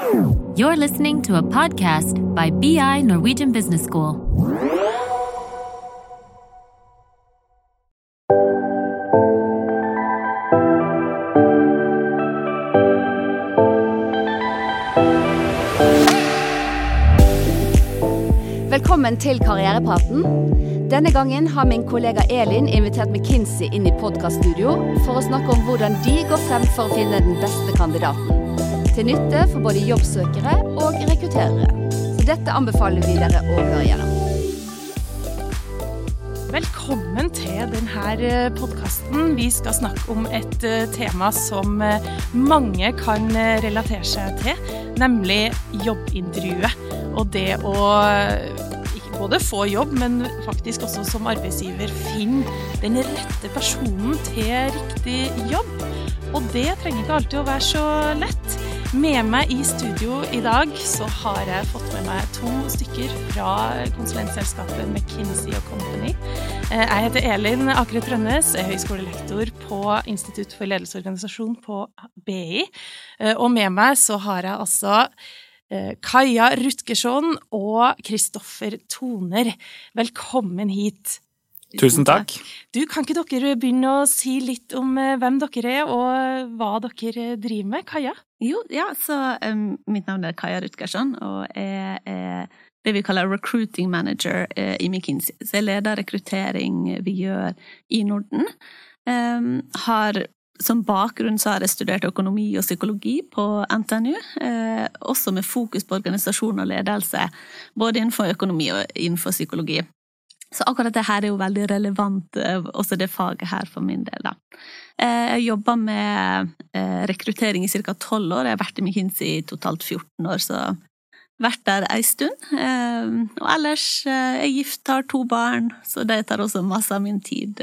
You're listening to a podcast by BI Norwegian Business School. Velkommen til Karrierepraten. Denne gangen har min kollega Elin invitert McKinsey inn i podkaststudio for å snakke om hvordan de går frem for å finne den beste kandidaten. Til nytte for både jobbsøkere og rekrutterere. Så dette anbefaler vi dere å høre gjennom. Velkommen til denne podkasten. Vi skal snakke om et eh, tema som eh, mange kan eh, relatere seg til, nemlig jobbintervjuet. Og det å både få jobb, men faktisk også som arbeidsgiver finne den rette personen til riktig jobb. Og det trenger ikke alltid å være så lett. Med meg i studio i dag så har jeg fått med meg to stykker fra konsulentselskapet McKinsey Company. Eh, Jeg heter Elin Akre Trønnes, er høyskolelektor på Institutt for ledelse på BI. Eh, Og med meg så har jeg altså eh, Kaja Rutgersson og Kristoffer Toner. Velkommen hit. Tusen takk. Du, Kan ikke dere begynne å si litt om eh, hvem dere er, og hva dere driver med? Kaja? Jo, ja, så um, mitt navn er Kaja Rutgersson, og jeg er det vi kaller recruiting manager eh, i McKinsey. Så jeg leder rekruttering vi gjør i Norden. Um, har som bakgrunn så har jeg studert økonomi og psykologi på NTNU, eh, også med fokus på organisasjon og ledelse, både innenfor økonomi og innenfor psykologi. Så akkurat det her er jo veldig relevant, eh, også det faget her for min del. da. Eh, Jeg jobber med eh, rekruttering i ca. tolv år. Jeg har vært i McKinsey i totalt 14 år, så vært der ei stund. Og ellers er jeg gift, har to barn, så det tar også masse av min tid,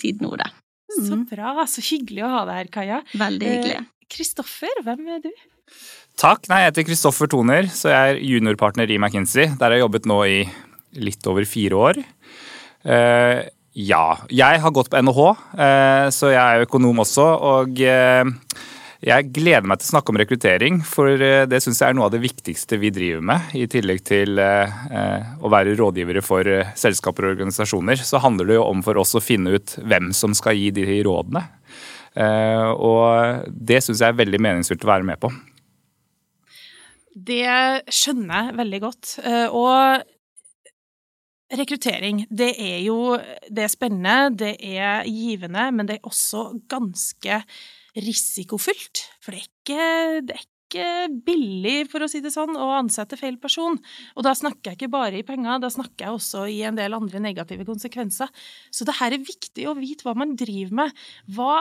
tid nå, det. Så Mm. bra. Så hyggelig å ha deg her, Kaja. Veldig hyggelig. Kristoffer, hvem er du? Takk. Nei, jeg heter Kristoffer Toner, så jeg er juniorpartner i McKinsey. Der jeg har jobbet nå i litt over fire år. Eh, ja. Jeg har gått på NHH, eh, så jeg er økonom også. Og eh, jeg gleder meg til å snakke om rekruttering, for eh, det syns jeg er noe av det viktigste vi driver med. I tillegg til eh, eh, å være rådgivere for selskaper og organisasjoner, så handler det jo om for oss å finne ut hvem som skal gi de rådene. Og det syns jeg er veldig meningsfylt å være med på. Det skjønner jeg veldig godt. Og rekruttering, det er jo Det er spennende, det er givende, men det er også ganske risikofylt. For det er ikke, det er ikke billig, for å si det sånn, å ansette feil person. Og da snakker jeg ikke bare i penger, da snakker jeg også i en del andre negative konsekvenser. Så det her er viktig å vite hva man driver med. Hva,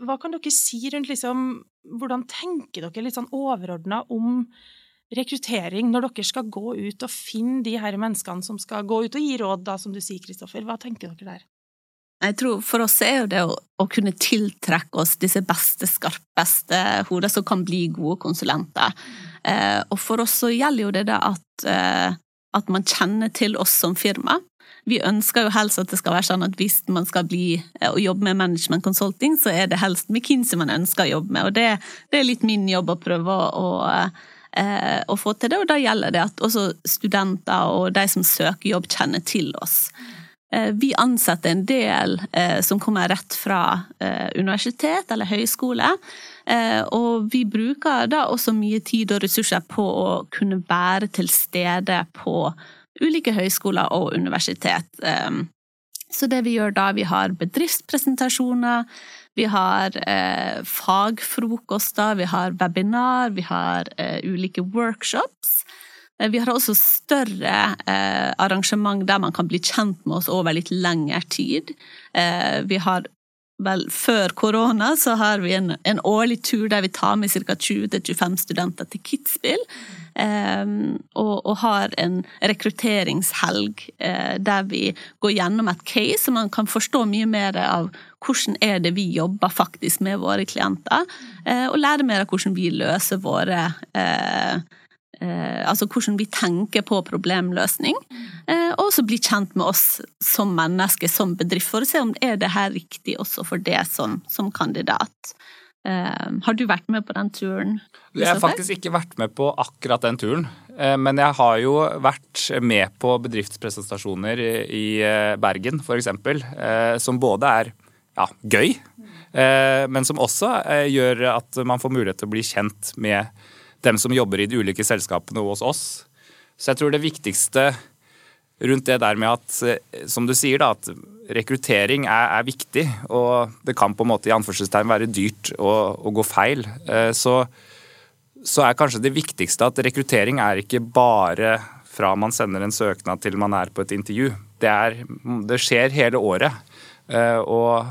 hva kan dere si rundt liksom Hvordan tenker dere litt sånn overordna om rekruttering når dere skal gå ut og finne de her menneskene som skal gå ut og gi råd, da, som du sier, Kristoffer? Hva tenker dere der? Jeg tror For oss er jo det å, å kunne tiltrekke oss disse beste, skarpeste hoder som kan bli gode konsulenter. Eh, og for oss så gjelder jo det det at, eh, at man kjenner til oss som firma. Vi ønsker jo helst at det skal være sånn at hvis man skal bli eh, og jobbe med management consulting, så er det helst McKinsey man ønsker å jobbe med. Og det, det er litt min jobb å prøve å, eh, å få til det, og da gjelder det at også studenter og de som søker jobb, kjenner til oss. Eh, Vi ansetter en del eh, som kommer rett fra eh, universitet eller høyskole. Eh, og vi bruker da også mye tid og ressurser på å kunne være til stede på ulike høyskoler og universitet. Eh, så det vi gjør da, vi har bedriftspresentasjoner, vi har eh, fagfrokoster, vi har webinar, vi har eh, ulike workshops. Eh, Vi har også større eh, arrangement der man kan bli kjent med oss over litt lengre tid. Eh, vi har vel før korona så har vi en, en årlig tur der vi tar med ca. 20-25 studenter til Kitzbühel. Eh, og, og har en rekrutteringshelg eh, der vi går gjennom et case, så man kan forstå mye mer av hvordan er det vi jobber faktisk med våre klienter, eh, og lære mer av hvordan vi løser våre eh, eh, altså hvordan vi tenker på problemløsning, eh, og også bli kjent med oss som mennesker, som bedrift, for å se om er det her riktig også for det som, som kandidat. Har du vært med på den turen? Jeg har faktisk ikke vært med på akkurat den turen. Men jeg har jo vært med på bedriftspresentasjoner i Bergen f.eks. Som både er ja, gøy, men som også gjør at man får mulighet til å bli kjent med dem som jobber i de ulike selskapene og hos oss. Så jeg tror det viktigste rundt det der med at, eh, som du sier, da, at rekruttering er, er, viktig, og det kan på en måte i anførselstegn være dyrt å, å gå feil, eh, så, så, er kanskje det viktigste at rekruttering er ikke bare fra man sender en søknad til man er på et intervju. Det, er, det skjer hele året. Eh, og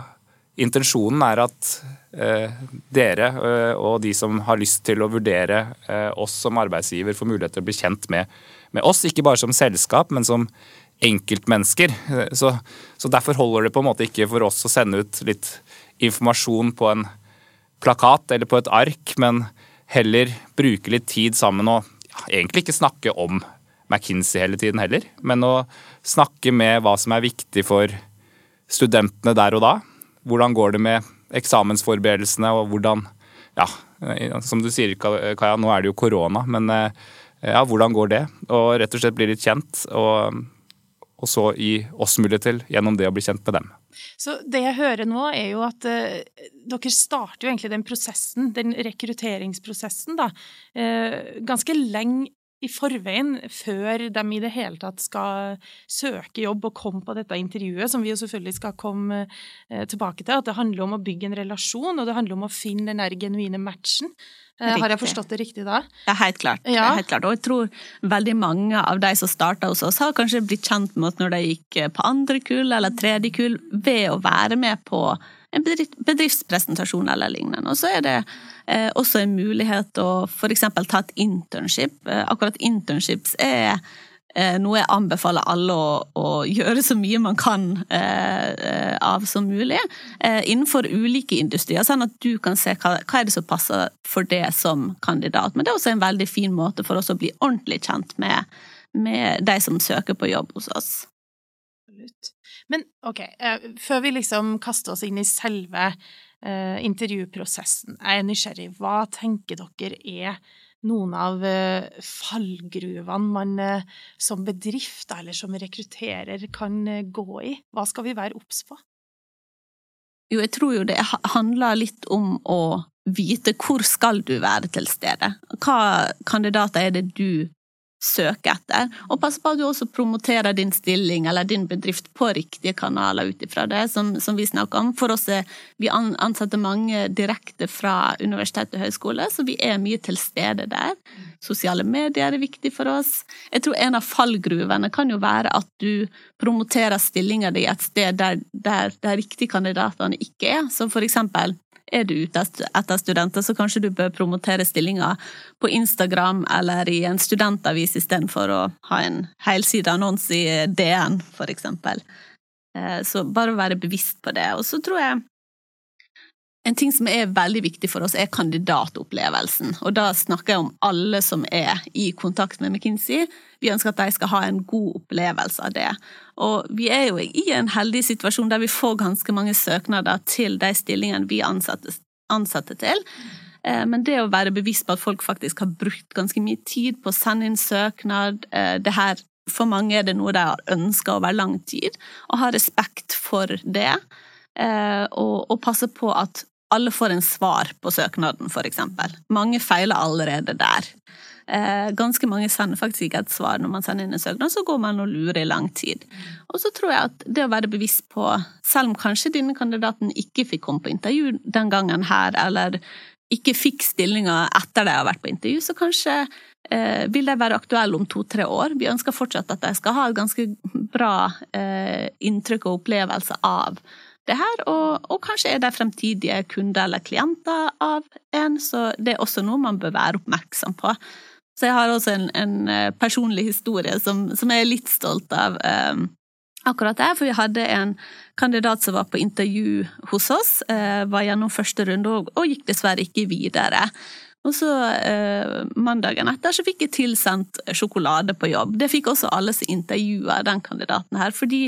intensjonen er at dere og de som har lyst til å vurdere oss som arbeidsgiver, får mulighet til å bli kjent med med oss, ikke bare som selskap, men som enkeltmennesker. Så, så, derfor holder det på en måte ikke for oss å sende ut litt informasjon på en plakat eller på et ark, men heller bruke litt tid sammen og ja, egentlig ikke snakke om McKinsey hele tiden heller, men å snakke med hva som er viktig for studentene der og da. Hvordan går det med eksamensforberedelsene, og hvordan Ja, som du sier, Kaja, nå er det jo korona, men eh, ja, hvordan går det? Og rett og slett bli litt kjent. Og, og så gi oss mulighet til gjennom det å bli kjent med dem. Så det jeg hører nå, er jo at eh, dere starter jo egentlig den prosessen, den rekrutteringsprosessen, da, eh, ganske lenge i forveien, før de i det hele tatt skal søke jobb og komme på dette intervjuet, som vi jo selvfølgelig skal komme uh, tilbake til. At det handler om å bygge en relasjon, og det handler om å finne den der genuine matchen. Riktig. Har jeg forstått det riktig da? Ja, helt klart. Ja. helt klart. Og jeg tror veldig mange av de som starta hos oss, har kanskje blitt kjent med oss når de gikk på andre kull eller tredje kull, ved å være med på en bedriftspresentasjon eller lignende. Og så er det eh, også en mulighet å f.eks. ta et internship. Eh, akkurat internships er Eh, noe jeg anbefaler alle å, å, gjøre så mye man kan eh, av som mulig innenfor ulike industrier, sånn at du kan se hva, hva er det som passer for det som kandidat. Men det er også en veldig fin måte for oss å bli ordentlig kjent med, med de som søker på jobb hos oss. Men ok, eh, før vi liksom kaster oss inn i selve eh, intervjuprosessen, jeg er nysgjerrig. Hva tenker dere er noen av eh, fallgruvene man eh, som bedrift eller som rekrutterer kan eh, gå i? Hva skal vi være obs på? Jo, jeg tror jo det handler litt om å vite hvor skal du være til stede. Hva kandidater er det du søke etter. Og pass på at du også promoterer din stilling eller din bedrift på riktige kanaler ut ifra det, som, som, vi snakker om. For oss er vi ansetter mange direkte fra universitet og høyskole, så vi er mye til stede der. Sosiale medier er viktig for oss. Jeg tror en av fallgruvene kan jo være at du promoterer stillinga di et sted der, der de riktige kandidatene ikke er. Så for eksempel er du ute etter studenter, så kanskje du bør promotere stillinger på Instagram eller i en studentavis istedenfor å ha en helside annonse i DN, for eksempel. Eh, så bare være bevisst på det. Og så tror jeg en ting som er veldig viktig for oss, er kandidatopplevelsen. Og da snakker jeg om alle som er i kontakt med McKinsey. Vi ønsker at de skal ha en god opplevelse av det. Og vi er jo i en heldig situasjon der vi får ganske mange søknader til de stillingene vi ansatte, til. Eh, men det å være bevisst på at folk faktisk har brukt ganske mye tid på å sende inn søknad eh, det her, For mange er det noe de har ønska over lang tid, og ha respekt for det. Eh, og passe på at alle får en svar på søknaden, eksempel. Mange feiler allerede der. Eh, ganske mange sender faktisk ikke et svar når man sender inn en søknad, så går man og lurer i lang tid. Og så tror jeg at det å være bevisst på, selv om kanskje denne kandidaten ikke fikk komme på intervju den gangen her, eller ikke fikk stillinga etter de har vært på intervju, så kanskje eh, vil de være aktuelle om to-tre år. Vi ønsker fortsatt at de skal ha et ganske bra eh, inntrykk og opplevelse av det her, og, og, kanskje er de fremtidige kunder eller klienter av en, så det er også noe man bør være oppmerksom på. Så jeg har også en, en eh, personlig historie som, som, jeg er litt stolt av um, akkurat der, for vi hadde en kandidat som var på intervju hos oss, uh, var gjennom første runde og, og, gikk dessverre ikke videre. Og så uh, mandagen etter så fikk jeg tilsendt sjokolade på jobb. Det fikk også alle som intervjua den kandidaten her, fordi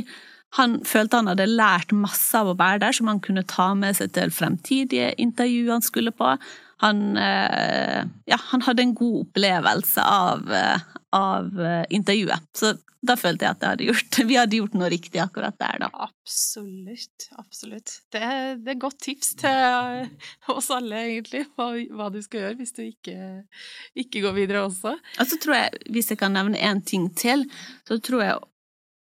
Han følte han hadde lært masse av å være der, som han kunne ta med seg til fremtidige intervju han skulle på. Han, eh, ja, han hadde en god opplevelse av, eh, av intervjuet. Så da følte jeg at hadde gjort, vi hadde gjort noe riktig akkurat der, da. Absolutt. Absolutt. Det, det er godt tips til oss alle, egentlig, hva, hva du skal gjøre hvis du ikke, ikke, går videre også. Og så tror jeg, hvis jeg kan nevne én ting til, så tror jeg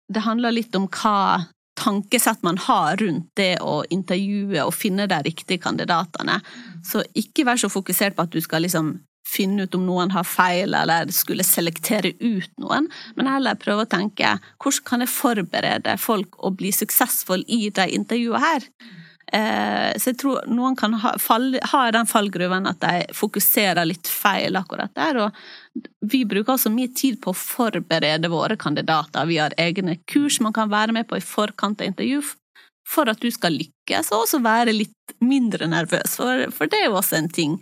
det handler litt om hva tankesett man har rundt det å intervjue og finne de riktige kandidatene. Så ikke vær så fokusert på at du skal liksom finne ut om noen har feil, eller skulle selektere ut noen, men heller prøve å tenke hvordan kan jeg forberede folk å bli suksessfulle i de intervjuene her? Eh, så jeg tror noen kan ha, fall, ha den fallgruven at de fokuserer litt feil akkurat der. Og vi bruker altså mye tid på å forberede våre kandidater. Vi har egne kurs man kan være med på i forkant av intervju for at du skal lykkes, og også være litt mindre nervøs, for, for det er jo også en ting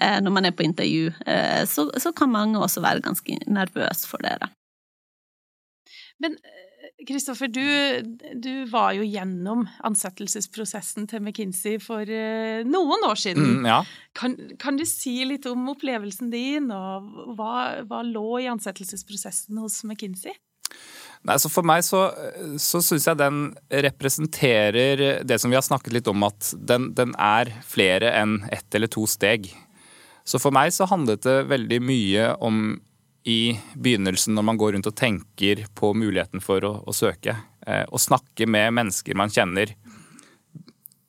Eh, når man er på intervju, eh, så, så kan mange også være ganske nervøse for det. Men Kristoffer, du, du, var jo gjennom ansettelsesprosessen til McKinsey for uh, noen år siden. Mm, ja. kan, kan, du si litt om opplevelsen din, og hva, hva lå i ansettelsesprosessen hos McKinsey? Nei, så For meg så, så syns jeg den representerer det som vi har snakket litt om, at den, den er flere enn ett eller to steg. Så for meg så handlet det veldig mye om i begynnelsen, når man går rundt og tenker på muligheten for å, å søke, eh, og snakke med mennesker man kjenner.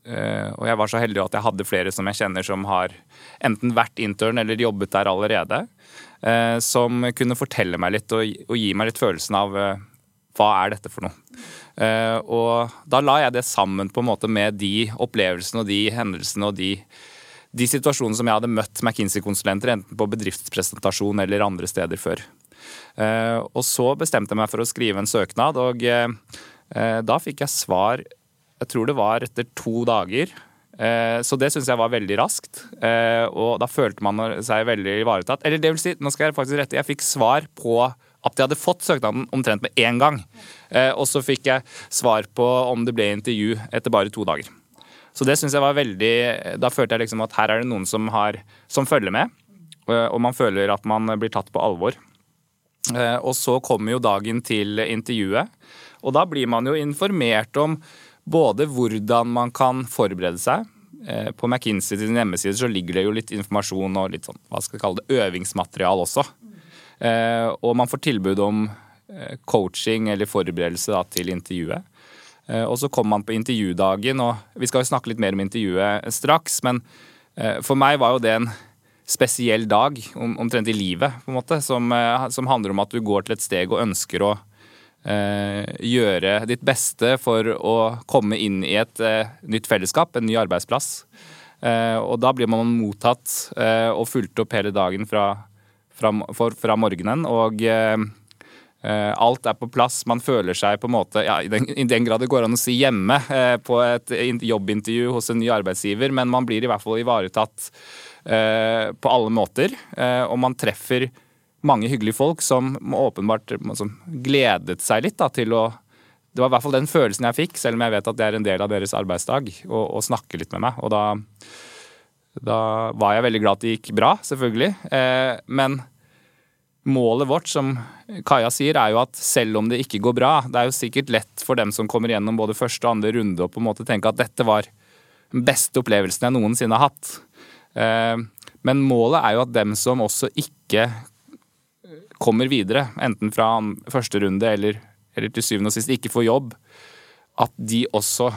Eh, og jeg var så heldig at jeg hadde flere som jeg kjenner som har enten vært intern eller jobbet der allerede. Eh, som kunne fortelle meg litt og, og, gi meg litt følelsen av eh, hva er dette for noe. Eh, og da la jeg det sammen på en måte med de opplevelsene og de hendelsene og de de situasjonene som jeg hadde møtt McKinsey-konsulenter, enten på bedriftspresentasjon eller andre steder før. Eh, og så bestemte jeg meg for å skrive en søknad, og eh, da fikk jeg svar jeg tror det var etter to dager. Eh, så det syns jeg var veldig raskt, og da følte man seg veldig ivaretatt. Eller det vil si, nå skal jeg faktisk rette, jeg fikk svar på at jeg hadde fått søknaden omtrent med én gang. Og så fikk jeg svar på om det ble intervju etter bare to dager. Så det syns jeg var veldig Da følte jeg liksom at her er det noen som, har, som følger med, eh, og man føler at man blir tatt på alvor. Eh, og så kommer jo dagen til intervjuet, og da blir man jo informert om både hvordan man kan forberede seg. Eh, på McKinsey sin hjemmeside så ligger det jo litt informasjon og litt sånn, hva skal vi kalle det, øvingsmaterial også. Og man får tilbud om coaching eller forberedelse da, til intervjuet. Eh, og så kom man på intervjudagen, og vi skal jo snakke litt mer om intervjuet straks, men eh, for meg var jo det en spesiell dag, omtrent i livet, på en måte, som, eh, som handler om at du går til et steg og ønsker å eh, gjøre ditt beste for å komme inn i et eh, nytt fellesskap, en ny arbeidsplass. Eh, og da blir man mottatt og fulgt opp hele dagen fra, fra, for, fra morgenen. og alt er på plass. Man føler seg på en måte, ja, i, den, i den grad det går an å si hjemme eh, på et jobbintervju hos en ny arbeidsgiver, men man blir i hvert fall ivaretatt eh, på alle måter. Eh, og man treffer mange hyggelige folk som åpenbart som gledet seg litt da, til å Det var i hvert fall den følelsen jeg fikk, selv om jeg vet at det er en del av deres arbeidsdag, å snakke litt med meg. Og da, da var jeg veldig glad at det gikk bra, selvfølgelig. Eh, men målet vårt, som Kaja sier, er jo at selv om det ikke går bra Det er jo sikkert lett for dem som kommer gjennom både første og andre runde og på en måte tenke at dette var den beste opplevelsen jeg noensinne har hatt. Eh, men målet er jo at dem som også ikke kommer videre, enten fra første runde eller, eller til syvende og sist ikke får jobb, at de også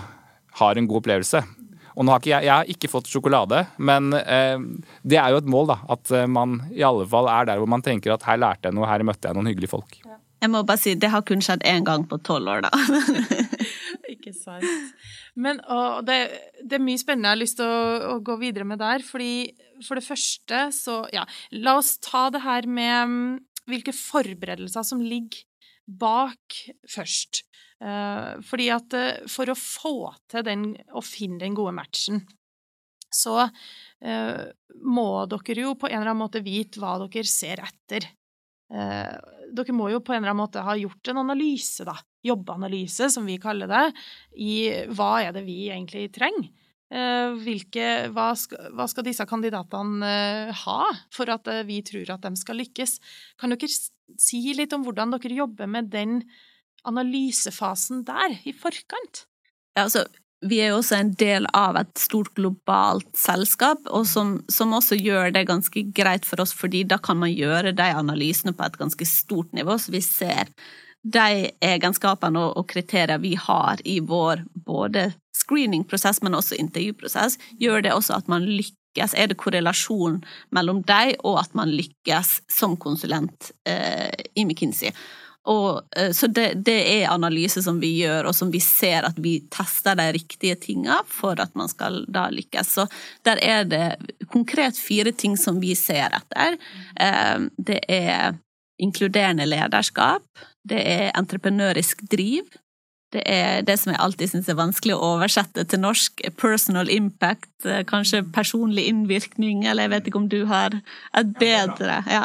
har en god opplevelse. Og nå har ikke jeg, jeg har ikke fått sjokolade, men eh, det er jo et mål, da. At eh, man i alle fall er der hvor man tenker at her lærte jeg noe, her møtte jeg noen hyggelige folk. Jeg må bare si, det har kun skjedd én gang på tolv år, da. ikke sant. Men det, det, er mye spennende jeg har lyst til å, å, gå videre med der. fordi for det første så Ja, la oss ta det her med mm, hvilke forberedelser som ligger bak først. Eh, fordi at eh, for å få til den, å finne den gode matchen, så eh, må dere jo på en eller annen måte vite hva dere ser etter. Dere må jo på en eller annen måte ha gjort en analyse, da, jobbanalyse, som vi kaller det, i hva er det vi egentlig trenger. Hvilke, hva, skal, hva, skal, disse kandidatene ha for at vi tror at de skal lykkes? Kan dere si litt om hvordan dere jobber med den analysefasen der, i forkant? Ja, altså, vi er jo også en del av et stort globalt selskap, og som, som, også gjør det ganske greit for oss, fordi da kan man gjøre de analysene på et ganske stort nivå, så vi ser de egenskapene og, kriterier vi har i vår både screeningprosess, men også intervjuprosess, gjør det også at man lykkes. Er det korrelasjon mellom dem og at man lykkes som konsulent eh, i McKinsey? Og, eh, så det, det, er analyse som vi gjør, og som vi ser at vi tester de riktige tingene for at man skal da lykkes. Så der er det konkret fire ting som vi ser etter. Eh, det er inkluderende lederskap. Det er entreprenørisk driv. Det er det som jeg alltid syns er vanskelig å oversette til norsk. Personal impact, eh, kanskje personlig innvirkning, eller jeg vet ikke om du har et bedre ja.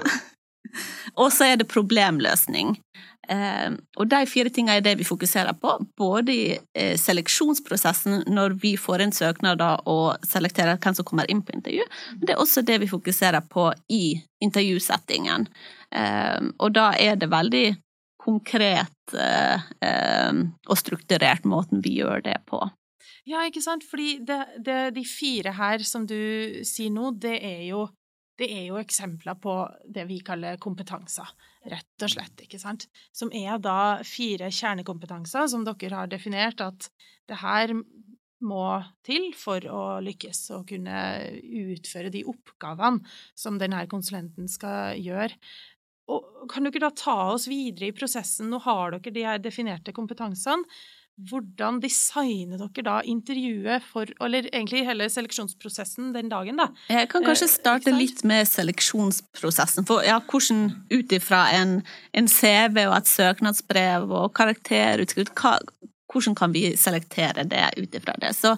Og så er det problemløsning. Eh, og de fire tingene er det vi fokuserer på, både i eh, seleksjonsprosessen når vi får inn søknader og selekterer hvem som kommer inn på intervju, men det er også det vi fokuserer på i intervjusettingen. Eh, og da er det veldig konkret og strukturert måten vi gjør det på. Ja, ikke sant, fordi det, det, de fire her som du sier nå, det er jo det er jo eksempler på det vi kaller kompetanser, rett og slett, ikke sant? Som er da fire kjernekompetanser som dere har definert at det her må til for å lykkes og kunne utføre de oppgavene som denne konsulenten skal gjøre. Og kan dere da ta oss videre i prosessen? Nå har dere de her definerte kompetansene. Hvordan designer dere da intervjuet for Eller egentlig hele seleksjonsprosessen den dagen, da? Jeg kan kanskje eh, starte litt med seleksjonsprosessen. For ja, hvordan ut ifra en, en, CV og et søknadsbrev og karakterutskrift, hvordan kan vi selektere det ut ifra det? Så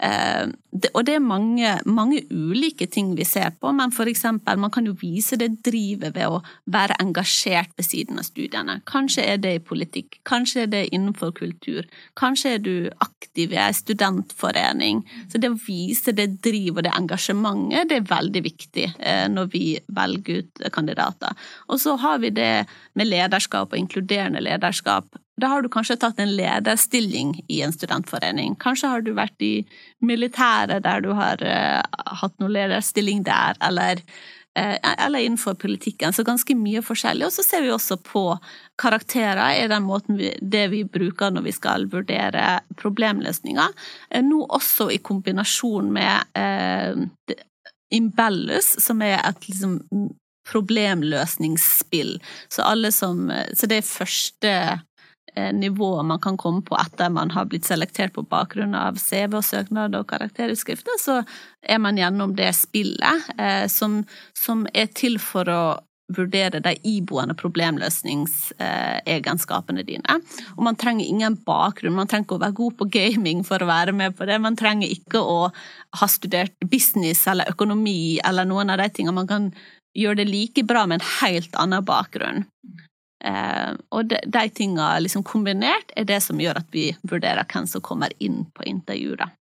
og det er mange, mange, ulike ting vi ser på, men eksempel, man kan jo vise det drivet ved å være engasjert ved siden av studiene. Kanskje er det i politikk, kanskje er det innenfor kultur, kanskje er du aktiv i en studentforening. Så det å vise det drivet og det engasjementet, det er veldig viktig eh, når vi velger ut kandidater. Og så har vi det med lederskap og inkluderende lederskap da har du kanskje tatt en lederstilling i en studentforening. Kanskje har du vært i militæret der du har uh, hatt noen lederstilling der, eller, uh, eller, innenfor politikken. Så ganske mye forskjellig. Og så ser vi også på karakterer, er den måten vi, det vi bruker når vi skal vurdere problemløsninger. Uh, nå også i kombinasjon med Imbellus, som er et liksom, problemløsningsspill. Så, som, så det er første Eh, nivået man kan komme på etter man har blitt selektert på bakgrunn av CV og søknad og karakterutskrifter, så er man gjennom det spillet eh, som, som, er til for å vurdere de iboende problemløsningsegenskapene dine. Og man trenger ingen bakgrunn, man trenger ikke å være god på gaming for å være med på det. Man trenger ikke å ha studert business eller økonomi eller noen av de tingene. Man kan gjøre det like bra med en helt annen bakgrunn. Eh, og de, de tinga liksom kombinert er det som gjør at vi vurderer hvem som kommer inn på intervjuet.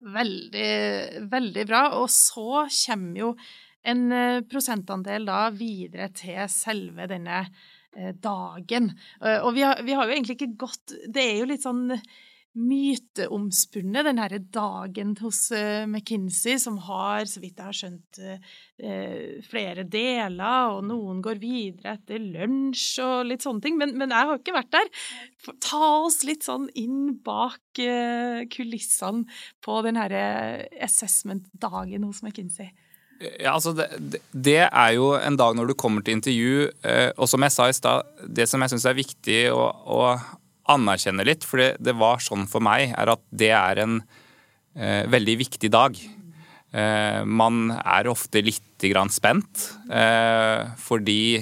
Veldig, veldig bra. Og så kommer jo en eh, prosentandel da videre til selve denne eh, dagen. Og vi har, vi har jo egentlig ikke gått Det er jo litt sånn myteomspunnet, den herre dagen hos uh, McKinsey, som har, så vidt jeg har skjønt, uh, flere deler, og noen går videre etter lunsj og litt sånne ting. Men, men jeg har ikke vært der. Ta oss litt sånn inn bak uh, kulissene på den herre assessment-dagen hos McKinsey. Ja, altså det, det, er jo en dag når du kommer til intervju, og som jeg sa i stad, det som jeg syns er viktig å, å anerkjenne litt, for det, det, var sånn for meg, er at det er en eh, veldig viktig dag. Eh, man er ofte litt grann spent, eh, fordi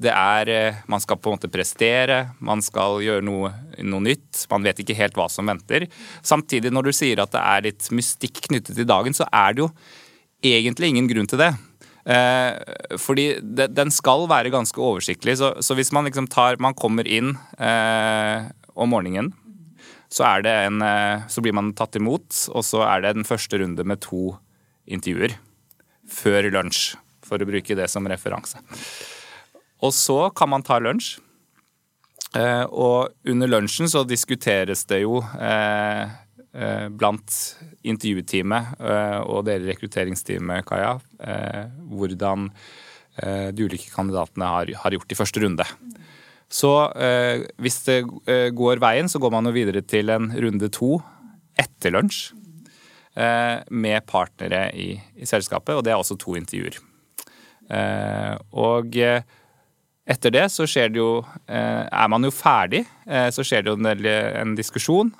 det er eh, Man skal på en måte prestere, man skal gjøre noe, noe, nytt. Man vet ikke helt hva som venter. Samtidig, når du sier at det er litt mystikk knyttet til dagen, så er det jo egentlig ingen grunn til det. Eh, fordi de, den skal være ganske oversiktlig. Så, så hvis man liksom tar Man kommer inn eh, om morgenen. Så, en, eh, så blir man tatt imot, og så er det den første runde med to intervjuer. Før lunsj, for å bruke det som referanse. Og så kan man ta lunsj. Eh, og under lunsjen så diskuteres det jo eh, blant intervjuteamet og dere rekrutteringsteamet, Kaja, hvordan de ulike kandidatene har gjort i første runde. Så hvis det går veien, så går man jo videre til en runde to etter lunsj med partnere i, i, selskapet, og det er også to intervjuer. Og etter det så skjer det jo Er man jo ferdig, så skjer det jo en, en diskusjon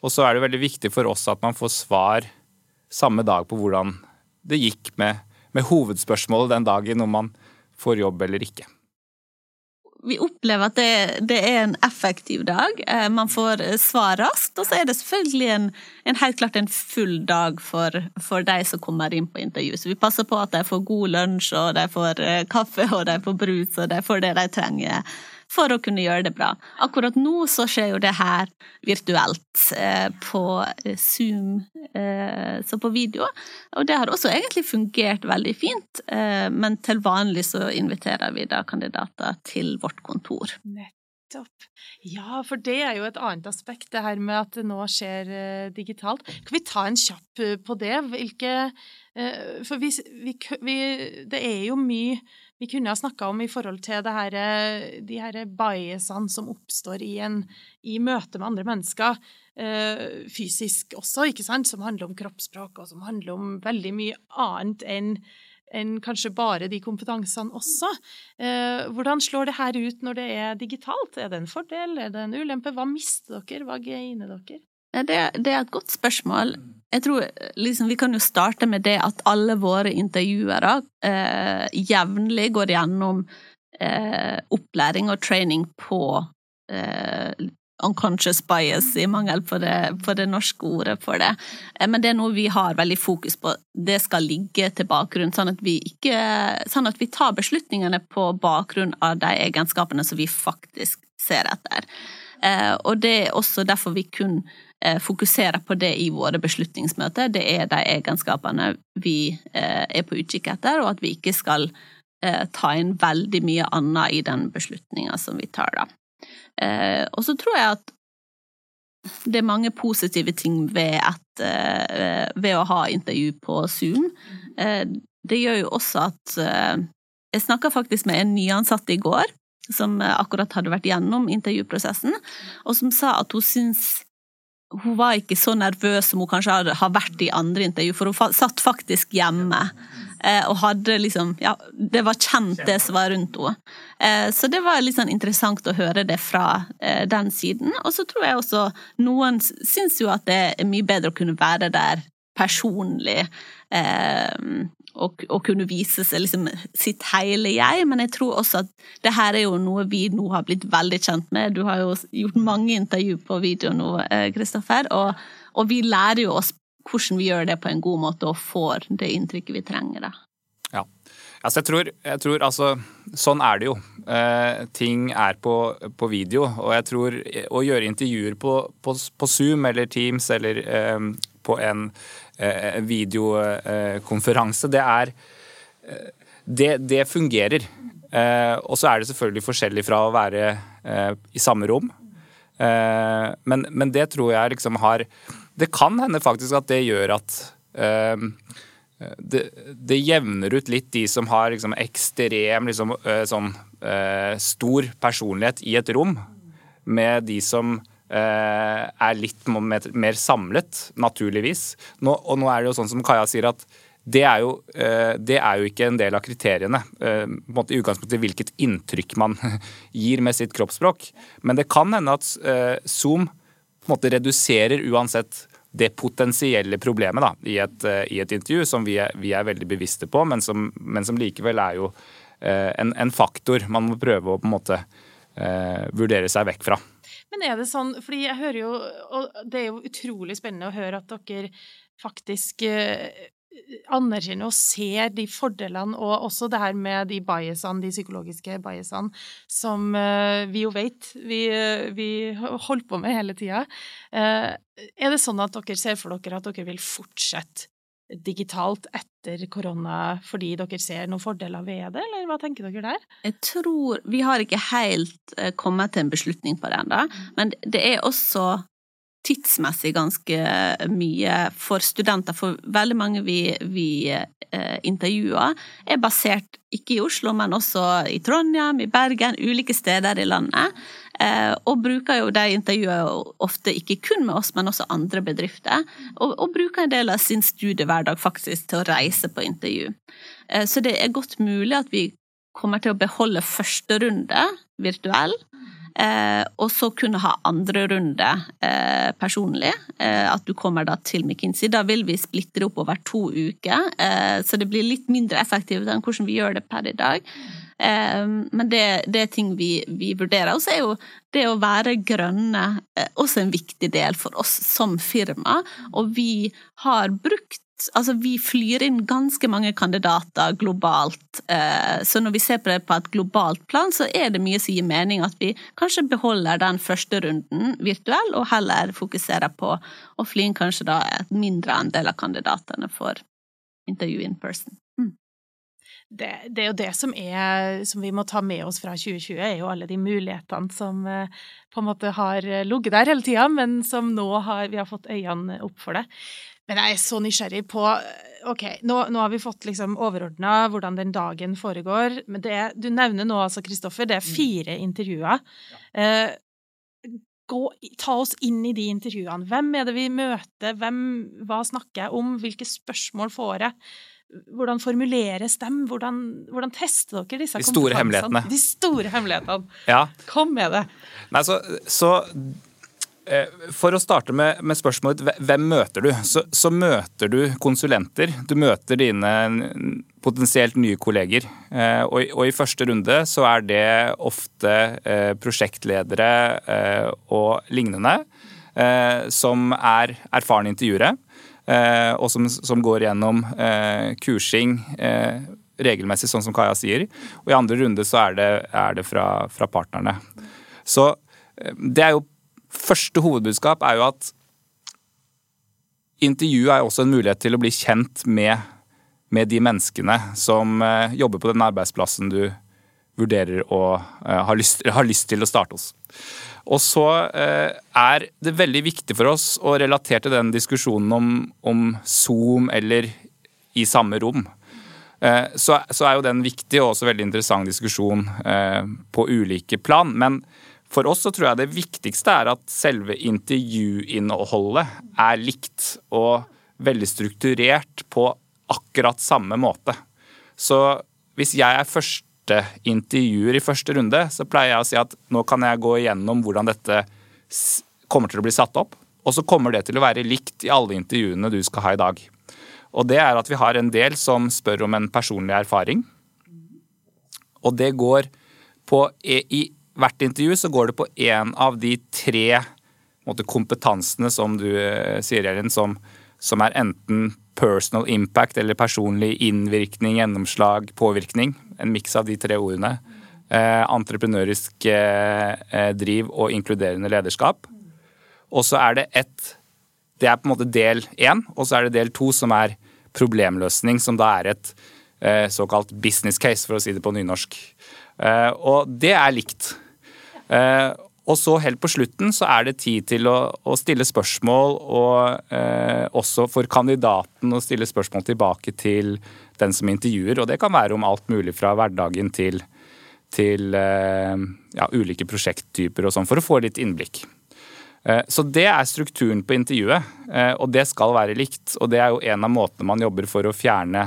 og så er det veldig viktig for oss at man får svar samme dag på hvordan det gikk med, med hovedspørsmålet den dagen om man får jobb eller ikke. Vi opplever at det, det, er en effektiv dag. Eh, man får svar raskt. Og så er det selvfølgelig en, en helt klart en full dag for, for, de som kommer inn på intervju. Så vi passer på at de får god lunsj, og de får eh, kaffe, og de får brus, og de får det de trenger for å kunne gjøre det bra. Akkurat nå så skjer jo det her virtuelt eh, på eh, Zoom, eh, så på video. Og det har også egentlig fungert veldig fint, eh, men til vanlig så inviterer vi da kandidater til vårt kontor. Nettopp. Ja, for det er jo et annet aspekt, det her med at det nå skjer eh, digitalt. Kan vi ta en kjapp eh, på det? Hvilke For vi, vi, vi, det er jo mye vi kunne ha snakka om i forhold til her, de her biasene som oppstår i, en, i møte med andre mennesker, eh, fysisk også, ikke sant, som handler om kroppsspråk, og som handler om veldig mye annet enn enn kanskje bare de kompetansene også. Eh, hvordan slår det her ut når det er digitalt? Er det en fordel, er det en ulempe? Hva mister dere, hva gainer dere? Det, det, er et godt spørsmål. Jeg tror liksom, Vi kan jo starte med det at alle våre intervjuere eh, jevnlig går gjennom eh, opplæring og training på eh, unconscious bias, i mangel på det, på det, norske ordet for det. Eh, men det er noe vi har veldig fokus på. Det skal ligge til bakgrunn, sånn at vi, ikke, sånn at vi tar beslutningene på bakgrunn av de egenskapene som vi faktisk ser etter. Eh, og det er også derfor vi kun fokusere på det i våre beslutningsmøter. Det er de egenskapene vi eh, er på utkikk etter, og at vi ikke skal eh, ta inn veldig mye annet i den beslutninga som vi tar, da. Og så tror jeg at det er mange positive ting ved, at, ved å ha intervju på Zoom. Det gjør jo også at Jeg snakka faktisk med en nyansatt i går, som akkurat hadde vært gjennom intervjuprosessen, og som sa at hun syns hun var ikke så nervøs som hun kanskje har vært i andre intervju, for hun satt faktisk hjemme. Eh, og hadde liksom Ja, det var kjent, det som var rundt henne. Eh, så det var litt sånn interessant å høre det fra eh, den siden. Og så tror jeg også noen syns jo at det er mye bedre å kunne være der personlig og, kunne vise seg liksom sitt hele jeg, men jeg tror også at det her er jo noe vi nå har blitt veldig kjent med. Du har jo gjort mange intervju på video nå, Kristoffer, og, og, vi lærer jo oss hvordan vi gjør det på en god måte og får det inntrykket vi trenger. da. Ja. Altså, jeg tror, jeg tror altså, Sånn er det jo. Eh, ting er på, på, video. Og jeg tror å gjøre intervjuer på, på, på Zoom eller Teams eller eh, på en Eh, videokonferanse. Det er eh, det, det fungerer. Eh, og så er det selvfølgelig forskjellig fra å være i samme rom. Men, men, det tror jeg liksom har Det kan hende faktisk at det gjør at det, det, jevner ut litt de som har liksom ekstrem liksom, sånn, stor personlighet i et rom, med de som Eh, er litt mer samlet, naturligvis. Nå, og nå er det jo sånn som Kaja sier at det er, jo, eh, det er jo ikke en del av kriteriene. Eh, I utgangspunktet hvilket inntrykk man gir med sitt kroppsspråk. Men det kan hende at Zoom måte reduserer uansett det potensielle problemet da, i, et, i et intervju, som vi er, vi er, veldig bevisste på, men som, men som likevel er jo en, en, faktor man må prøve å på en måte vurdere seg vekk fra. Men er det sånn, fordi jeg hører jo, og det er jo utrolig spennende å høre at dere faktisk eh, anerkjenner og ser de fordelene, og også det her med de biasene, de psykologiske biasene, som uh, vi jo vet vi, uh, vi holder på med hele tida. Er det sånn at dere ser for dere at dere vil fortsette digitalt etter korona fordi dere ser noen fordeler ved det, eller hva tenker dere der? Jeg tror Vi har ikke helt kommet til en beslutning på det ennå, men det er også tidsmessig ganske mye for studenter, for veldig mange vi, vi eh, intervjuer, er basert ikke i Oslo, men også i Trondheim, i Bergen, ulike steder i landet. Eh, og bruker jo de intervjuene ofte ikke kun med oss, men også andre bedrifter. Og, og bruker en del av sin studiehverdag faktisk til å reise på intervju. Eh, så det er godt mulig at vi kommer til å beholde første runde virtuell. Eh, og så kunne ha andre runde eh, personlig. Eh, at du kommer da til McKinsey. Da vil vi splitte det opp over to uker, eh, så det blir litt mindre effektivt enn hvordan vi gjør det per i dag. Eh, men det, det, er ting vi, vi vurderer. Og så er jo det å være grønne eh, også en viktig del for oss som firma. Og vi har brukt altså vi flyr inn ganske mange kandidater globalt. Eh, så når vi ser på det på et globalt plan, så er det mye som gir mening at vi kanskje beholder den første runden virtuell, og heller fokuserer på å fly inn kanskje da et mindre andel av kandidatene for intervju in person. Det, det, er jo det som, er, som vi må ta med oss fra 2020, er jo alle de mulighetene som eh, på en måte har ligget der hele tida, men som nå har vi har fått øynene opp for det. Men jeg er så nysgjerrig på OK, nå, nå har vi fått liksom overordna hvordan den dagen foregår. Men det, du nevner nå altså, Kristoffer, det er mm. fire intervjuer. Eh, gå, ta oss inn i de intervjuene. Hvem er det vi møter? Hvem, hva snakker jeg om? Hvilke spørsmål får jeg? Hvordan formuleres dem? Hvordan, hvordan tester dere disse De store hemmelighetene. De store hemmelighetene. Ja. Kom med det. Nei, så, så Eh, for å starte med, med spørsmålet hvem møter du, så, så, møter du konsulenter. Du møter dine potensielt nye kolleger. Eh, og, og, i første runde så er det ofte eh, prosjektledere og lignende som er erfarne intervjuere. Og som, som, går gjennom kursing regelmessig, sånn som Kaja sier. Og i andre runde så er det, er det fra, fra partnerne. Så det er jo første hovedbudskap er jo at intervju er også en mulighet til å bli kjent med, med de menneskene som jobber på den arbeidsplassen du vurderer å har lyst, har lyst til å starte hos. Og så uh, er det veldig viktig for oss å relatere til den diskusjonen om, om Zoom eller i samme rom. Så, så, er jo det en viktig og også veldig interessant diskusjon på ulike plan. Men for oss så tror jeg det viktigste er at selve intervjuinnholdet er likt og veldig strukturert på akkurat samme måte. Så hvis jeg er første intervjuer i første runde, så pleier jeg å si at nå kan jeg gå igjennom hvordan dette kommer til å bli satt opp. Og så kommer det til å være likt i alle intervjuene du skal ha i dag. Og det er at vi har en del som spør om en personlig erfaring. Og det går på i hvert intervju så går det på én av de tre måte, kompetansene som du eh, sier, Elin, som, som, er enten personal impact eller personlig innvirkning, gjennomslag, påvirkning. En miks av de tre ordene. Eh, entreprenørisk eh, eh, driv og inkluderende lederskap. Og så er det ett Det er på en måte del én, og så er det del to som er problemløsning, som da er et eh, såkalt business case, for å si det på nynorsk. Eh, og det er likt. Eh, og så helt på slutten så er det tid til å, å stille spørsmål, og også for kandidaten å stille spørsmål tilbake til den som intervjuer. Og det kan være om alt mulig fra hverdagen til, til eh, ja, ulike prosjekttyper og sånn, for å få litt innblikk. Eh, så det er strukturen på intervjuet, eh, og det skal være likt. Og det er jo en av måtene man jobber for å fjerne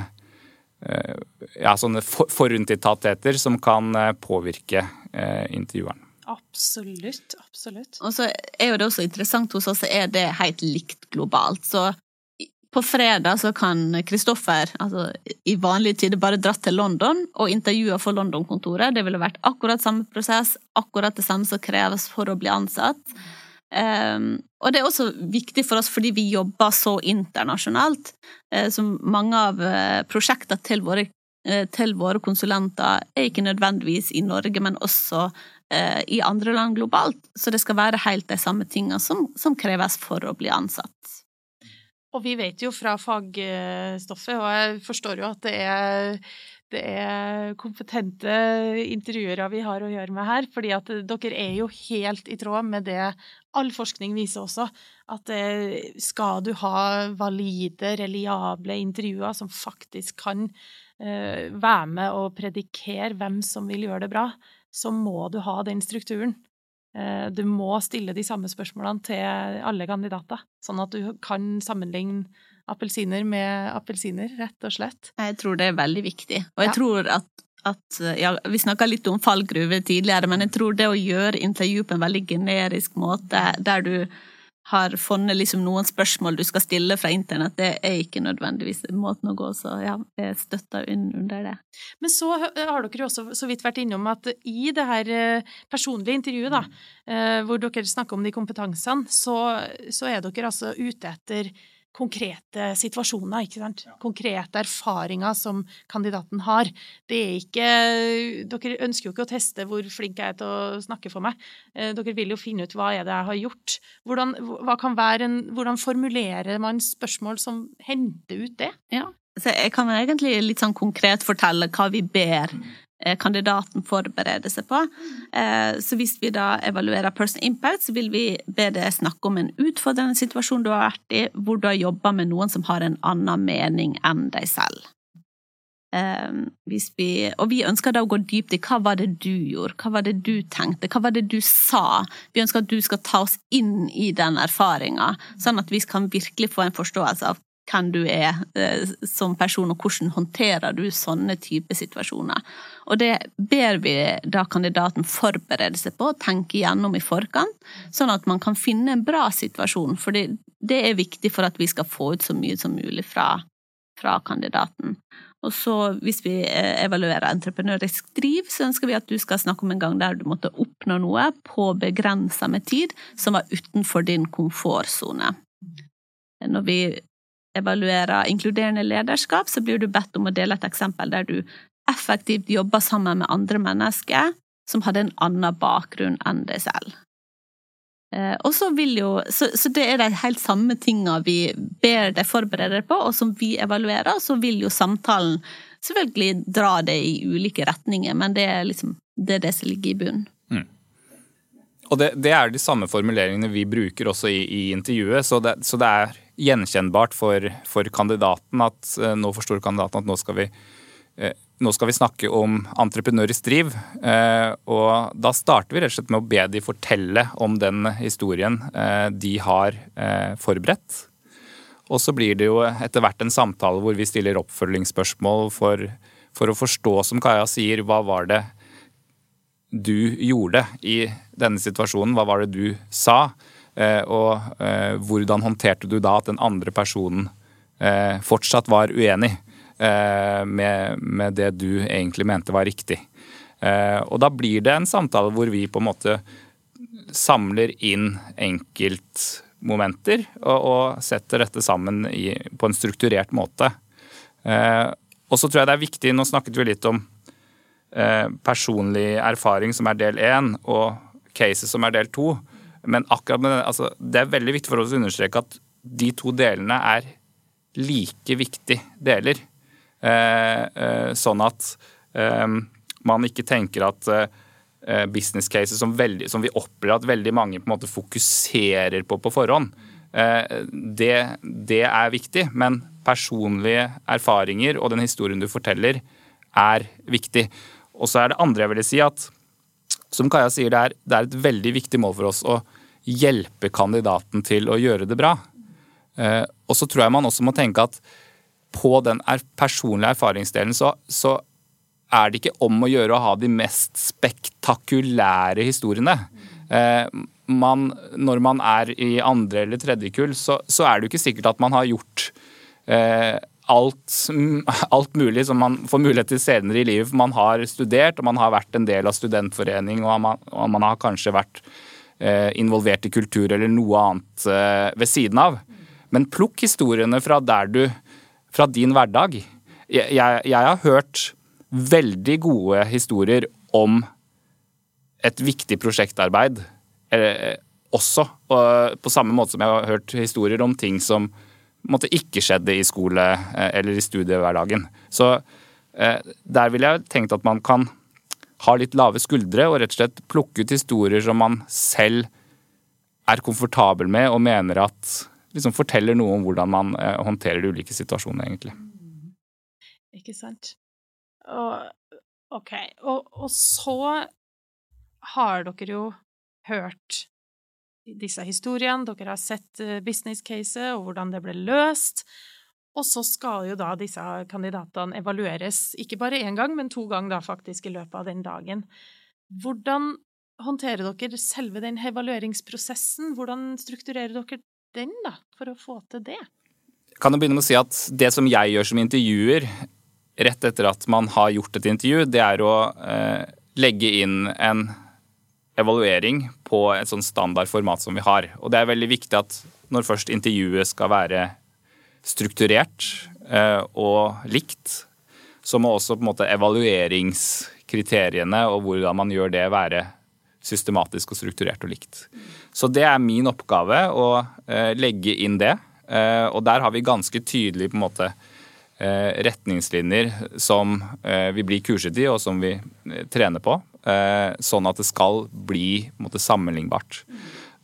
eh, ja, sånne forutinntattheter som kan påvirke intervjueren. Absolutt. Absolutt. Og så er jo det også interessant hos oss, er det helt likt globalt. Så på fredag så kan Kristoffer altså, i vanlige tider bare dratt til London og intervjua for London-kontoret. Det ville vært akkurat samme prosess, akkurat det samme som kreves for å bli ansatt. Um, og det er også viktig for oss fordi vi jobber så internasjonalt. Uh, så mange av uh, prosjektene til uh, til våre konsulenter er ikke nødvendigvis i Norge, men også i andre land globalt. Så det skal være helt de samme tingene som, som kreves for å bli ansatt. Og vi vet jo fra fagstoffet, og jeg forstår jo at det er det er kompetente intervjuere vi har å gjøre med her. fordi at dere er jo helt i tråd med det all forskning viser også. At skal du ha valide, reliable intervjuer som faktisk kan uh, være med og predikere hvem som vil gjøre det bra, så må du ha den strukturen. Uh, du må stille de samme spørsmålene til alle kandidater, sånn at du kan sammenligne appelsiner med appelsiner, rett og slett. Jeg tror det er veldig viktig. Og jeg ja. tror at, at ja, Vi snakka litt om fallgruver tidligere, men jeg tror det å gjøre intervju på en veldig generisk måte, der du har funnet liksom noen spørsmål du skal stille fra internett, det er ikke nødvendigvis måten å gå. Så ja, jeg støtter under det. Men så har dere også så vidt vært innom at i det her eh, personlige intervjuet, da, eh, hvor dere snakker om de kompetansene, så, så er dere altså ute etter konkrete situasjoner, ikke sant. Konkrete erfaringer som kandidaten har. Det er ikke Dere ønsker jo ikke å teste hvor flink jeg er til å snakke for meg. Eh, dere vil jo finne ut hva er det jeg har gjort. Hvordan, en, hvordan formulerer man spørsmål som henter ut det? Ja, så jeg kan egentlig litt sånn konkret fortelle hva vi ber Eh, kandidaten forbereder seg på. Eh, så hvis vi da evaluerer person impact, så vil vi be deg snakke om en utfordrende situasjon du har vært i, hvor du har jobba med noen som har en annen mening enn deg selv. Eh, vi, og vi ønsker da å gå dypt i hva var det du gjorde, hva var det du tenkte, hva var det du sa? Vi ønsker at du skal ta oss inn i den erfaringa, sånn at vi kan virkelig få en forståelse av hvem du er eh, som person, og hvordan håndterer du sånne type situasjoner. Og det ber vi da kandidaten forberede seg på, tenke gjennom i forkant, sånn at man kan finne en bra situasjon. For det, er viktig for at vi skal få ut så mye som mulig fra, fra kandidaten. Og så hvis vi eh, evaluerer entreprenørisk driv, så ønsker vi at du skal snakke om en gang der du måtte oppnå noe på begrensa med tid, som var utenfor din komfortsone. Når vi evaluerer inkluderende lederskap, så blir du bedt om å dele et eksempel der du effektivt jobber sammen med andre mennesker som hadde en annen bakgrunn enn deg selv. Eh, og så vil jo, så, så det er de helt samme tinga vi ber deg forberede deg på, og som vi evaluerer. Så vil jo samtalen selvfølgelig dra det i ulike retninger, men det er liksom det, er det som ligger i bunnen. Mm. Og det, det, er de samme formuleringene vi bruker også i, i intervjuet, så det, så det er gjenkjennbart for, for, kandidaten at uh, nå forstår kandidaten at nå skal vi uh, nå skal vi snakke om entreprenørisk driv. Uh, og da starter vi rett og slett med å be de fortelle om den historien de har forberedt. Og så blir det jo etter hvert en samtale hvor vi stiller oppfølgingsspørsmål for, for å forstå, som Kaja sier, hva var det du gjorde i denne situasjonen? Hva var det du sa? Eh, og eh, hvordan håndterte du da at den andre personen eh, fortsatt var uenig med, det du egentlig mente var riktig? Og da blir det en samtale hvor vi på en måte samler inn enkeltmomenter og, og setter dette sammen på en strukturert måte. Og så tror jeg det er viktig, nå snakket vi litt om personlig erfaring som er del én, og cases som er del to. Men akkurat med det, altså, det er veldig viktig for oss å understreke at de to delene er like viktige deler. Eh, eh, sånn at eh, man ikke tenker at eh, business cases som, veldig, som, vi opplever at veldig mange på en måte fokuserer på på forhånd, eh, det, det, er viktig. Men personlige erfaringer og den historien du forteller, er viktig. Og så er det andre jeg ville si at som Kaja sier, det er, det er, et veldig viktig mål for oss å hjelpe kandidaten til å gjøre det bra. Eh, og så tror jeg man også må tenke at på den er personlige erfaringsdelen så, så, er det ikke om å gjøre å ha de mest spektakulære historiene. Eh, man, når man er i andre eller tredje kull, så, så, er det jo ikke sikkert at man har gjort eh, alt, alt, mulig som man får mulighet til senere i livet. For man har studert, og man har vært en del av studentforening, og man, og man har kanskje vært eh, involvert i kultur eller noe annet eh, ved siden av. Men plukk historiene fra der du Fra din hverdag. Jeg, jeg, jeg har hørt veldig gode historier om et viktig prosjektarbeid eh, også. Og på samme måte som jeg har hørt historier om ting som måtte ikke skjedde i skole eh, eller i studiehverdagen. Så eh, der ville jeg tenkt at man kan ha litt lave skuldre og rett og slett plukke ut historier som man selv er komfortabel med og mener at liksom forteller noe om hvordan man eh, håndterer de ulike situasjonene, egentlig. Ikke sant. Og, OK. Og, og så har dere jo hørt disse historiene, dere har sett eh, business caset og hvordan det ble løst. Og så skal jo da disse kandidatene evalueres, ikke bare én gang, men to ganger da faktisk i løpet av den dagen. Hvordan håndterer dere selve den evalueringsprosessen? Hvordan strukturerer dere den, da, for å få til det? Kan jo begynne med å si at det som jeg gjør som intervjuer, rett etter at man har gjort et intervju, det er å eh, legge inn en evaluering på et sånn standard format som vi har. Og det er veldig viktig at når først intervjuet skal være strukturert eh, og likt, så må også på en måte evalueringskriteriene og hvordan man gjør det, være systematisk og strukturert og likt. Så det er min oppgave å eh, legge inn det. Eh, og der har vi ganske tydelig på en måte retningslinjer som vi blir kurset i, og som vi trener på. Sånn at det skal bli måte, sammenlignbart.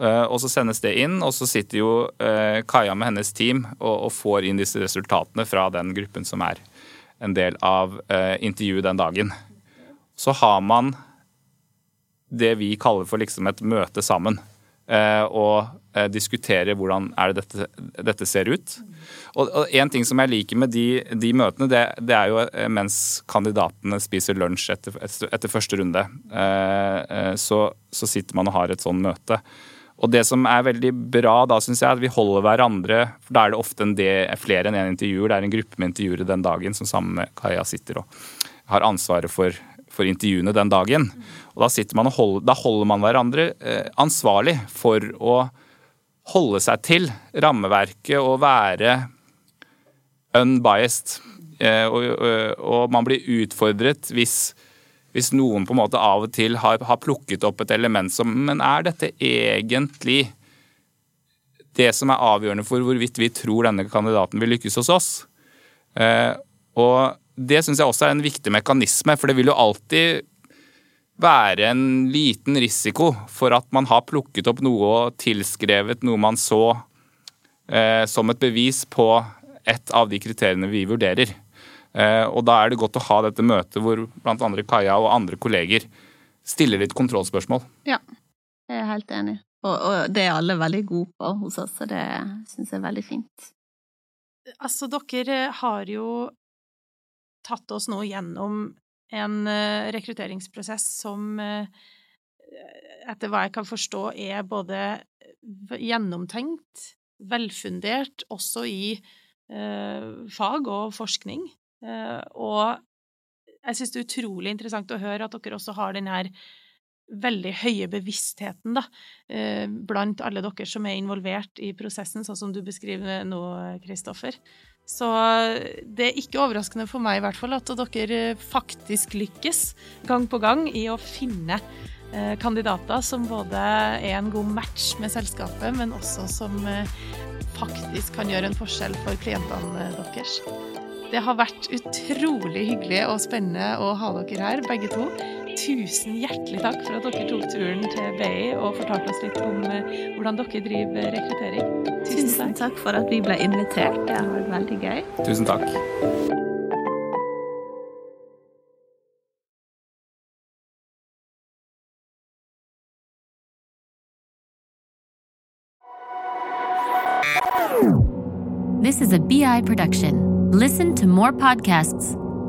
Eh, og så sendes det inn, og så sitter jo eh, Kaja med hennes team og, og får inn disse resultatene fra den gruppen som er en del av eh, intervjuet den dagen. Så har man det vi kaller for liksom et møte sammen. Og diskutere hvordan er det dette, dette ser ut. Og, og En ting som jeg liker med de, de møtene, det, det, er jo mens kandidatene spiser lunsj etter, etter første runde. Så, så, sitter man og har et sånn møte. Og det som er veldig bra da, syns jeg, er at vi holder hverandre for Da er det ofte en del, flere enn én en intervjuer. Det er en gruppe med intervjuere den dagen som sammen med Kaja sitter og har ansvaret for, for intervjuene den dagen. Og da, man og holder, da holder man hverandre eh, ansvarlig for å holde seg til rammeverket og være unbiased. Eh, og, og, og man blir utfordret hvis hvis noen på en måte av og til har, har, plukket opp et element som Men er dette egentlig det som er avgjørende for hvorvidt vi tror denne kandidaten vil lykkes hos oss? Eh, og det syns jeg også er en viktig mekanisme, for det vil jo alltid være en liten risiko for at man har plukket opp noe og tilskrevet noe man så eh, som et bevis på et av de kriteriene vi vurderer. Eh, og da er det godt å ha dette møtet hvor bl.a. Kaja og andre kolleger stiller litt kontrollspørsmål. Ja, jeg er helt enig. Og, og det er alle veldig gode på hos oss, så det syns jeg er veldig fint. Altså, dere har jo tatt oss nå gjennom en eh, rekrutteringsprosess som eh, etter hva jeg kan forstå er både gjennomtenkt, velfundert, også i fag og forskning. Eh, og jeg syns det er utrolig interessant å høre at dere også har den her veldig høye bevisstheten da, eh, blant alle dere som er involvert i prosessen, sånn som du beskriver nå, Kristoffer. Så det er ikke overraskende for meg i hvert fall at dere faktisk lykkes gang på gang i å finne eh, kandidater som både er en god match med selskapet, men også som faktisk kan gjøre en forskjell for klientene deres. Det har vært utrolig hyggelig og spennende å ha dere her, begge to. Tusen hjertelig takk for at dere tok turen til BI og fortalte oss litt om eh, hvordan dere driver rekruttering. Tusen, Tusen takk. for at vi ble invitert. Det har vært veldig gøy. Tusen takk. This is a BI production. Listen to more podcasts.